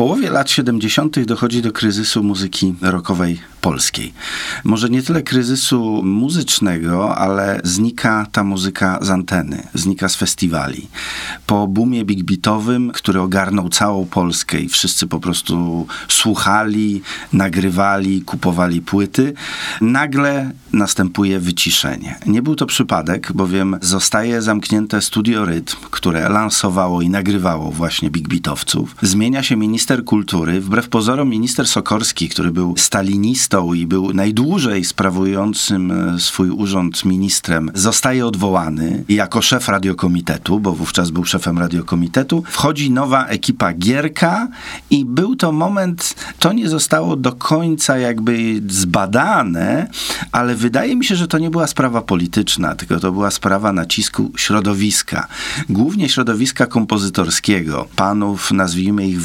Połowie lat 70. dochodzi do kryzysu muzyki rockowej polskiej. Może nie tyle kryzysu muzycznego, ale znika ta muzyka z anteny, znika z festiwali. Po boomie big beatowym, który ogarnął całą Polskę i wszyscy po prostu słuchali, nagrywali, kupowali płyty, nagle następuje wyciszenie. Nie był to przypadek, bowiem zostaje zamknięte Studio Rytm, które lansowało i nagrywało właśnie big beatowców. Zmienia się minister kultury, wbrew pozorom minister Sokorski, który był stalinistą i był najdłużej sprawującym e, swój urząd ministrem, zostaje odwołany jako szef radiokomitetu, bo wówczas był szefem radiokomitetu. Wchodzi nowa ekipa Gierka i był to moment, to nie zostało do końca jakby zbadane, ale wydaje mi się, że to nie była sprawa polityczna, tylko to była sprawa nacisku środowiska. Głównie środowiska kompozytorskiego. Panów, nazwijmy ich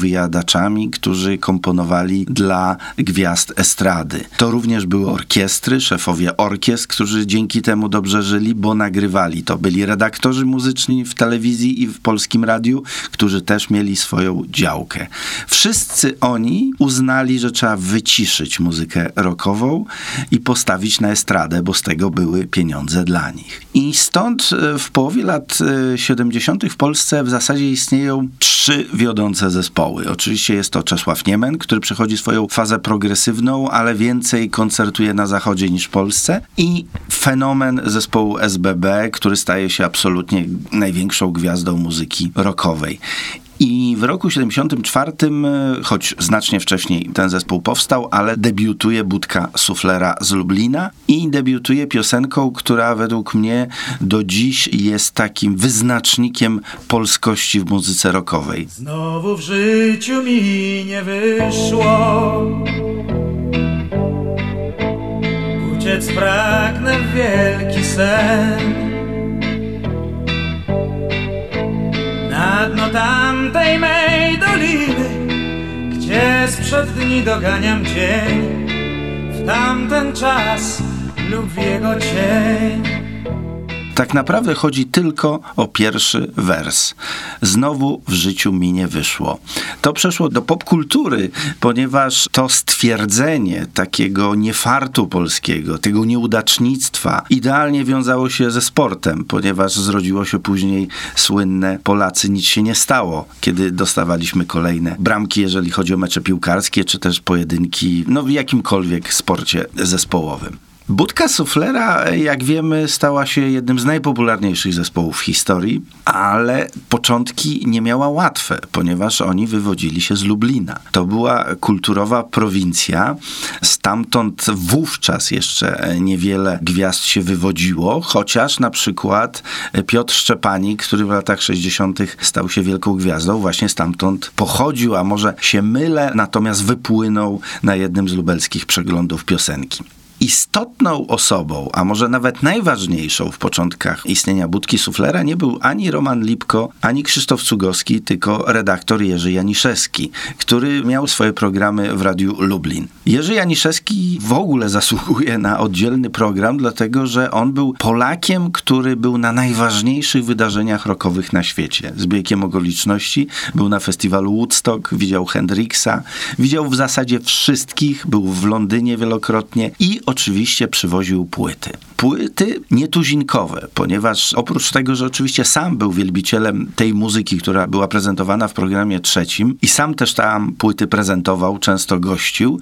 którzy komponowali dla gwiazd estrady. To również były orkiestry, szefowie orkiestr, którzy dzięki temu dobrze żyli, bo nagrywali. To byli redaktorzy muzyczni w telewizji i w polskim radiu, którzy też mieli swoją działkę. Wszyscy oni uznali, że trzeba wyciszyć muzykę rockową i postawić na estradę, bo z tego były pieniądze dla nich. I stąd e, w połowie lat 70. E, w Polsce w zasadzie istnieją trzy wiodące zespoły. Oczywiście jest to Czesław Niemen, który przechodzi swoją fazę progresywną, ale więcej koncertuje na zachodzie niż w Polsce i fenomen zespołu SBB, który staje się absolutnie największą gwiazdą muzyki rockowej. I w roku 74, e, choć znacznie wcześniej ten zespół powstał, ale debiutuje Budka Suflera z Lublina i debiutuje piosenką, która według mnie do dziś jest takim wyznacznikiem polskości w muzyce rockowej. Znowu w życiu mi nie wyszło Uciec pragnę w wielki sen tamtej mej doliny, gdzie sprzed dni doganiam dzień, w tamten czas lub w jego cień tak naprawdę chodzi tylko o pierwszy wers. Znowu w życiu mi nie wyszło. To przeszło do popkultury, ponieważ to stwierdzenie takiego niefartu polskiego, tego nieudacznictwa, idealnie wiązało się ze sportem, ponieważ zrodziło się później słynne Polacy nic się nie stało, kiedy dostawaliśmy kolejne bramki, jeżeli chodzi o mecze piłkarskie, czy też pojedynki, no w jakimkolwiek sporcie zespołowym. Budka Suflera, jak wiemy, stała się jednym z najpopularniejszych zespołów w historii, ale początki nie miała łatwe, ponieważ oni wywodzili się z Lublina. To była kulturowa prowincja, stamtąd wówczas jeszcze niewiele gwiazd się wywodziło, chociaż na przykład Piotr Szczepanik, który w latach 60. stał się wielką gwiazdą, właśnie stamtąd pochodził, a może się mylę, natomiast wypłynął na jednym z lubelskich przeglądów piosenki istotną osobą, a może nawet najważniejszą w początkach istnienia Budki Suflera nie był ani Roman Lipko, ani Krzysztof Cugowski, tylko redaktor Jerzy Janiszewski, który miał swoje programy w Radiu Lublin. Jerzy Janiszewski w ogóle zasługuje na oddzielny program, dlatego że on był Polakiem, który był na najważniejszych wydarzeniach rockowych na świecie. Z biegiem okoliczności był na festiwalu Woodstock, widział Hendrixa, widział w zasadzie wszystkich, był w Londynie wielokrotnie i oczywiście przywoził płyty. Płyty nietuzinkowe, ponieważ oprócz tego, że oczywiście sam był wielbicielem tej muzyki, która była prezentowana w programie trzecim i sam też tam płyty prezentował, często gościł,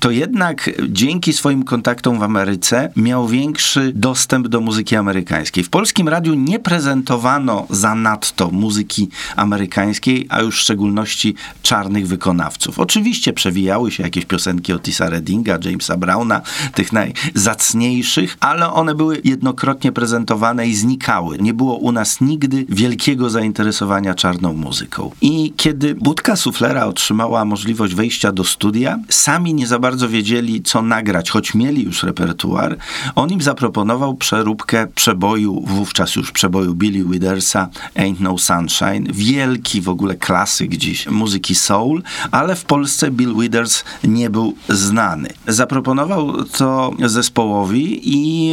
to jednak dzięki swoim kontaktom w Ameryce miał większy dostęp do muzyki amerykańskiej. W polskim radiu nie prezentowano zanadto muzyki amerykańskiej, a już w szczególności czarnych wykonawców. Oczywiście przewijały się jakieś piosenki Otisa Reddinga, Jamesa Browna, tych najzacniejszych, ale one były jednokrotnie prezentowane i znikały. Nie było u nas nigdy wielkiego zainteresowania czarną muzyką. I kiedy Budka Suflera otrzymała możliwość wejścia do studia, sami nie za bardzo wiedzieli, co nagrać, choć mieli już repertuar. On im zaproponował przeróbkę przeboju, wówczas już przeboju Billy Widersa, Ain't No Sunshine. Wielki w ogóle klasyk dziś muzyki soul, ale w Polsce Bill Withers nie był znany. Zaproponował to zespołowi i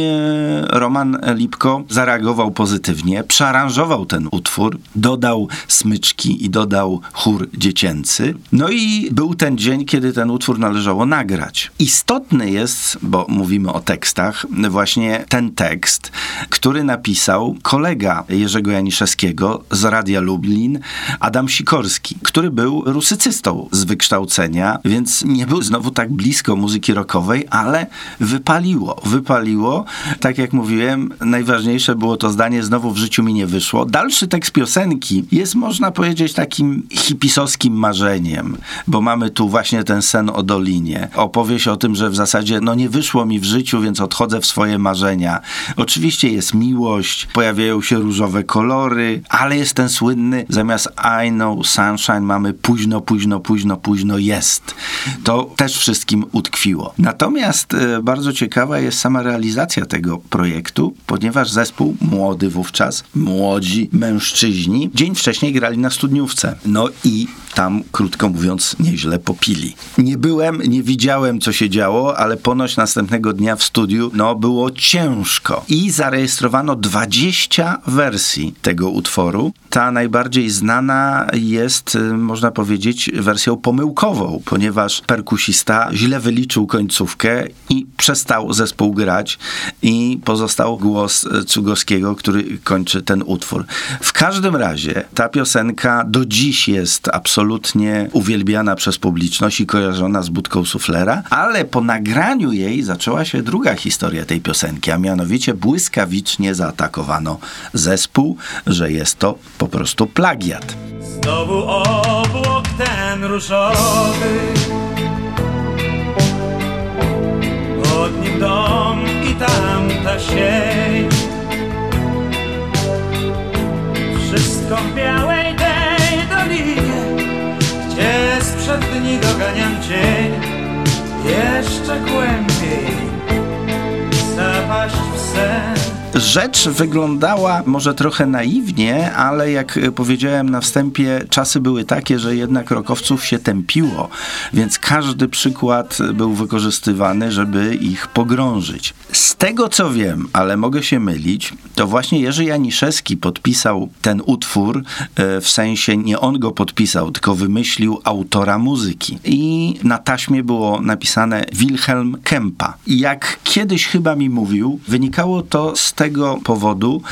Roman Lipko zareagował pozytywnie, przearanżował ten utwór, dodał smyczki i dodał chór dziecięcy. No i był ten dzień, kiedy ten utwór należało nagrać. Istotny jest, bo mówimy o tekstach, właśnie ten tekst, który napisał kolega Jerzego Janiszewskiego z Radia Lublin, Adam Sikorski, który był rusycystą z wykształcenia, więc nie był znowu tak blisko muzyki rockowej, ale wypaliło, wypaliło. Tak jak mówiłem, najważniejsze było to zdanie znowu w życiu mi nie wyszło. Dalszy tekst piosenki jest, można powiedzieć, takim hipisowskim marzeniem, bo mamy tu właśnie ten sen o Dolinie. Opowieść o tym, że w zasadzie no nie wyszło mi w życiu, więc odchodzę w swoje marzenia. Oczywiście jest miłość, pojawiają się różowe kolory, ale jest ten słynny, zamiast I know sunshine mamy późno, późno, późno, późno jest. To też wszystkim utkwiło. Natomiast e, bardzo ciekawa jest sama realizacja tego projektu, ponieważ zespół młody wówczas, młodzi mężczyźni, dzień wcześniej grali na studniówce. No i tam, krótko mówiąc, nieźle popili. Nie byłem, nie widziałem, co się działo, ale ponoć następnego dnia w studiu, no, było ciężko. I zarejestrowano 20 wersji tego utworu. Ta najbardziej znana jest, y, można powiedzieć, wersją pomyłkową, ponieważ perkusista źle wyliczył końcówkę i przestał zespół grać i pozostał głos y, Cugowskiego, który kończy ten utwór. W każdym razie ta piosenka do dziś jest absolutnie uwielbiana przez publiczność i kojarzona z budką suflera, ale po nagraniu jej zaczęła się druga historia tej piosenki, a mianowicie błyskawicznie zaatakowano zespół, że jest to po prostu plagiat. Znowu obłok ten różowy dom i tamta sień. Wszystko w białej tej dolinie gdzie sprzed dni doganiam cień. Jeszcze głębiej Zapaść w sen Rzecz wyglądała może trochę naiwnie, ale jak powiedziałem na wstępie, czasy były takie, że jednak rokowców się tępiło, więc każdy przykład był wykorzystywany, żeby ich pogrążyć. Z tego co wiem, ale mogę się mylić, to właśnie Jerzy Janiszewski podpisał ten utwór, e, w sensie nie on go podpisał, tylko wymyślił autora muzyki. I na taśmie było napisane Wilhelm Kempa. Jak kiedyś chyba mi mówił, wynikało to z tego powodu,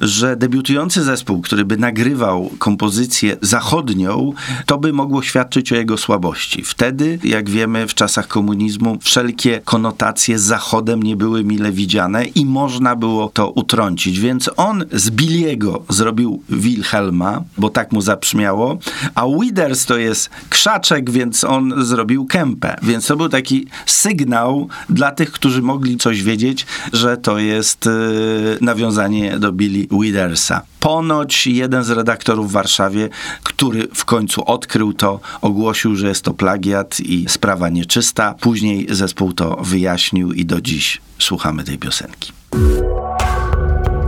że debiutujący zespół, który by nagrywał kompozycję zachodnią, to by mogło świadczyć o jego słabości. Wtedy, jak wiemy, w czasach komunizmu wszelkie konotacje z Zachodem nie były mile widziane i można było to utrącić. Więc on z Billiego zrobił Wilhelma, bo tak mu zabrzmiało, a Withers to jest krzaczek, więc on zrobił kępę. Więc to był taki sygnał dla tych, którzy mogli coś wiedzieć, że to jest yy, nawiązanie do Billy Widersa. Ponoć jeden z redaktorów w Warszawie, który w końcu odkrył to, ogłosił, że jest to plagiat i sprawa nieczysta. Później zespół to wyjaśnił i do dziś słuchamy tej piosenki.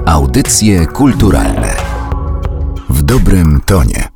Audycje kulturalne w dobrym tonie.